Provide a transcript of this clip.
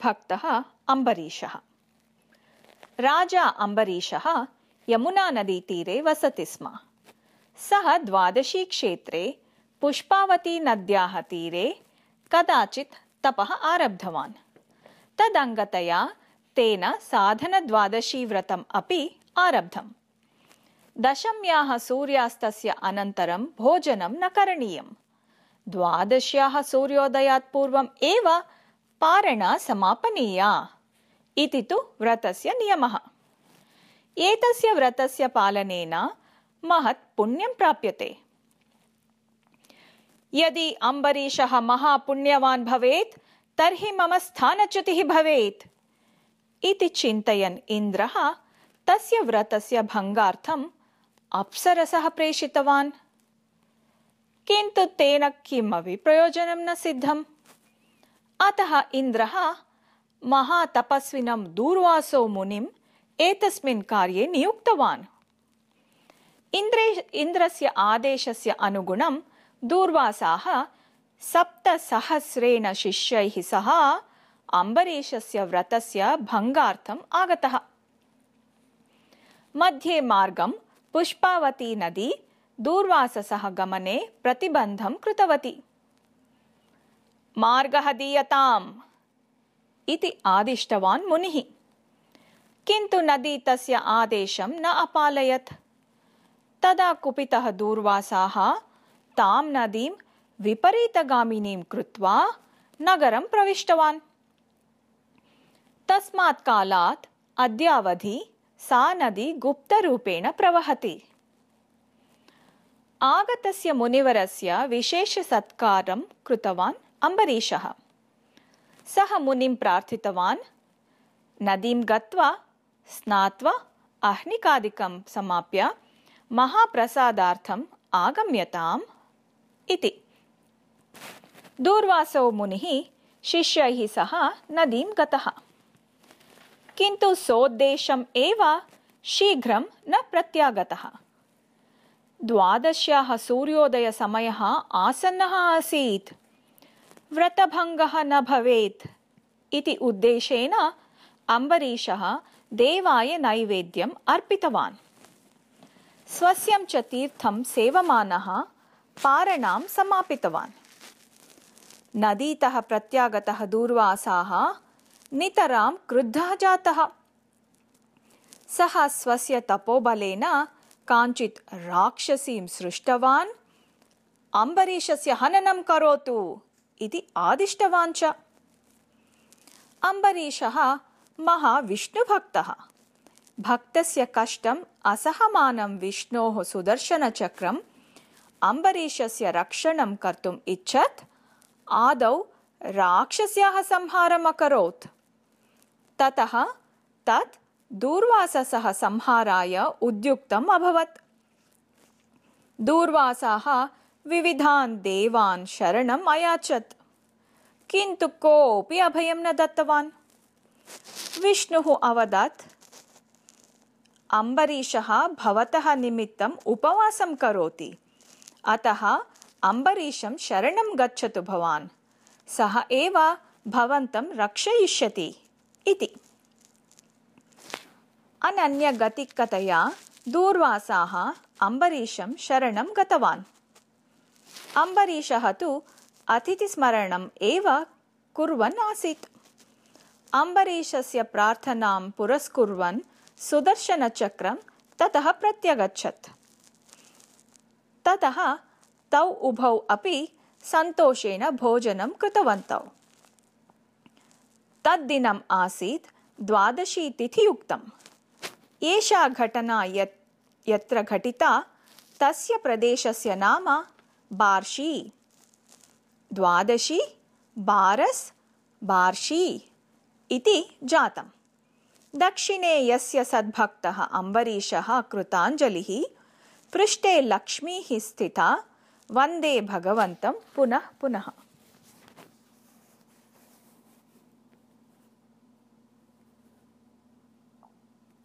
सद्भक्तः अम्बरीषः राजा अम्बरीषः यमुनानदीतीरे वसति स्म। सः द्वादशीक्षेत्रे पुष्पावतीनद्याः तीरे कदाचित् तपः आरब्धवान्। तदङ्गतया तेन साधनद्वादशीव्रतम् अपि आरब्धम्। दशम्याः सूर्यास्तस्य अनन्तरं भोजनं न करणीयम्। द्वादश्याः सूर्योदयात् पूर्वम् एव पारणा समापनीया। इति तु व्रतस्य नियमः। एतस्य व्रतस्य पालनेन महत् पुण्यं प्राप्यते। यदि अम्बरीषः महापुण्यवान् भवेत् तर्हि मम स्थानच्युतिः भवेत्। इति चिन्तयन् इन्द्रः तस्य व्रतस्य भङ्गार्थम् अप्सरसः प्रेषितवान्। किन्तु तेन किमपि प्रयोजनं न सिद्धम् अतः इन्द्रः महातपस्विनं दूर्वासो मुनिम् एतस्मिन् कार्ये नियुक्तवान्। इन्द्रे इन्द्रस्य आदेशस्य अनुगुणं दूर्वासाः सप्तसहस्रेण शिष्यैः सह अम्बरीषस्य व्रतस्य भङ्गार्थम् आगतः। मध्ये मार्गं पुष्पावती नदी दूर्वाससः गमने प्रतिबन्धं कृतवती मार्गः दीयताम् इति आदिष्टवान् मुनिः। किन्तु नदी तस्य आदेशं न अपालयत्। तदा कुपितः दूर्वासाः तां नदीं विपरीतगामिनीं कृत्वा नगरं प्रविष्टवान्। तस्मात् कालात् अद्यावधि सा नदी गुप्तरूपेण प्रवहति। आगतस्य मुनिवरस्य विशेषसत्कारं कृतवान् अम्बरीषः सः मुनिं प्रार्थितवान् नदीं गत्वा स्नात्वा अह्निकादिकं समाप्य महाप्रसादार्थम् आगम्यताम् इति। दूर्वासो मुनिः शिष्यैः सह नदीं गतः। किन्तु सोद्देशम् एव शीघ्रं न प्रत्यागतः। द्वादश्याः सूर्योदयसमयः आसन्नः आसीत् व्रतभङ्गः न भवेत् इति उद्देशेन अम्बरीषः देवाय नैवेद्यम् अर्पितवान्। स्वस्यं च तीर्थं सेवमानः पारणां समापितवान्। नदीतः प्रत्यागतः दूर्वासाः नितरां क्रुद्धः जातः। सः स्वस्य तपोबलेन काञ्चित् राक्षसीं सृष्टवान्। अम्बरीषस्य हननं करोतु इति आदिष्टवान् च। अम्बरीषः महाविष्णुभक्तः। भक्तस्य कष्टम् असहमानं विष्णोः सुदर्शनचक्रम् अम्बरीषस्य रक्षणं कर्तुम् इच्छत् आदौ राक्षस्याः संहारम् अकरोत्। ततः तत् दूर्वाससः संहाराय उद्युक्तम् अभवत्। दूर्वासाः विविधान् देवान् शरणम् अयाचत्। किन्तु कोऽपि अभयं न दत्तवान्। विष्णुः अवदत् अम्बरीषः भवतः निमित्तम् उपवासं करोति। अतः अम्बरीषं शरणं गच्छतु भवान्। सः एव भवन्तं रक्षयिष्यति। इति। अनन्यगतिकतया दूर्वासाः अम्बरीषं शरणं गतवान् अम्बरीषः तु अतिथिस्मरणम् एव कुर्वन् आसीत्। अम्बरीषस्य प्रार्थनां पुरस्कुर्वन् सुदर्शनचक्रं ततः प्रत्यगच्छत्। ततः तौ उभौ अपि सन्तोषेण भोजनं कृतवन्तौ। तद्दिनम् आसीत् द्वादशी तिथियुक्तम् एषा घटना यत् यत्र घटिता तस्य प्रदेशस्य नाम बार्शी। द्वादशी बारस् बार्शी इति जातम्। दक्षिणे यस्य सद्भक्तः अम्बरीषः कृताञ्जलिः पृष्ठे लक्ष्मीः स्थिता वन्दे भगवन्तं पुनः पुनः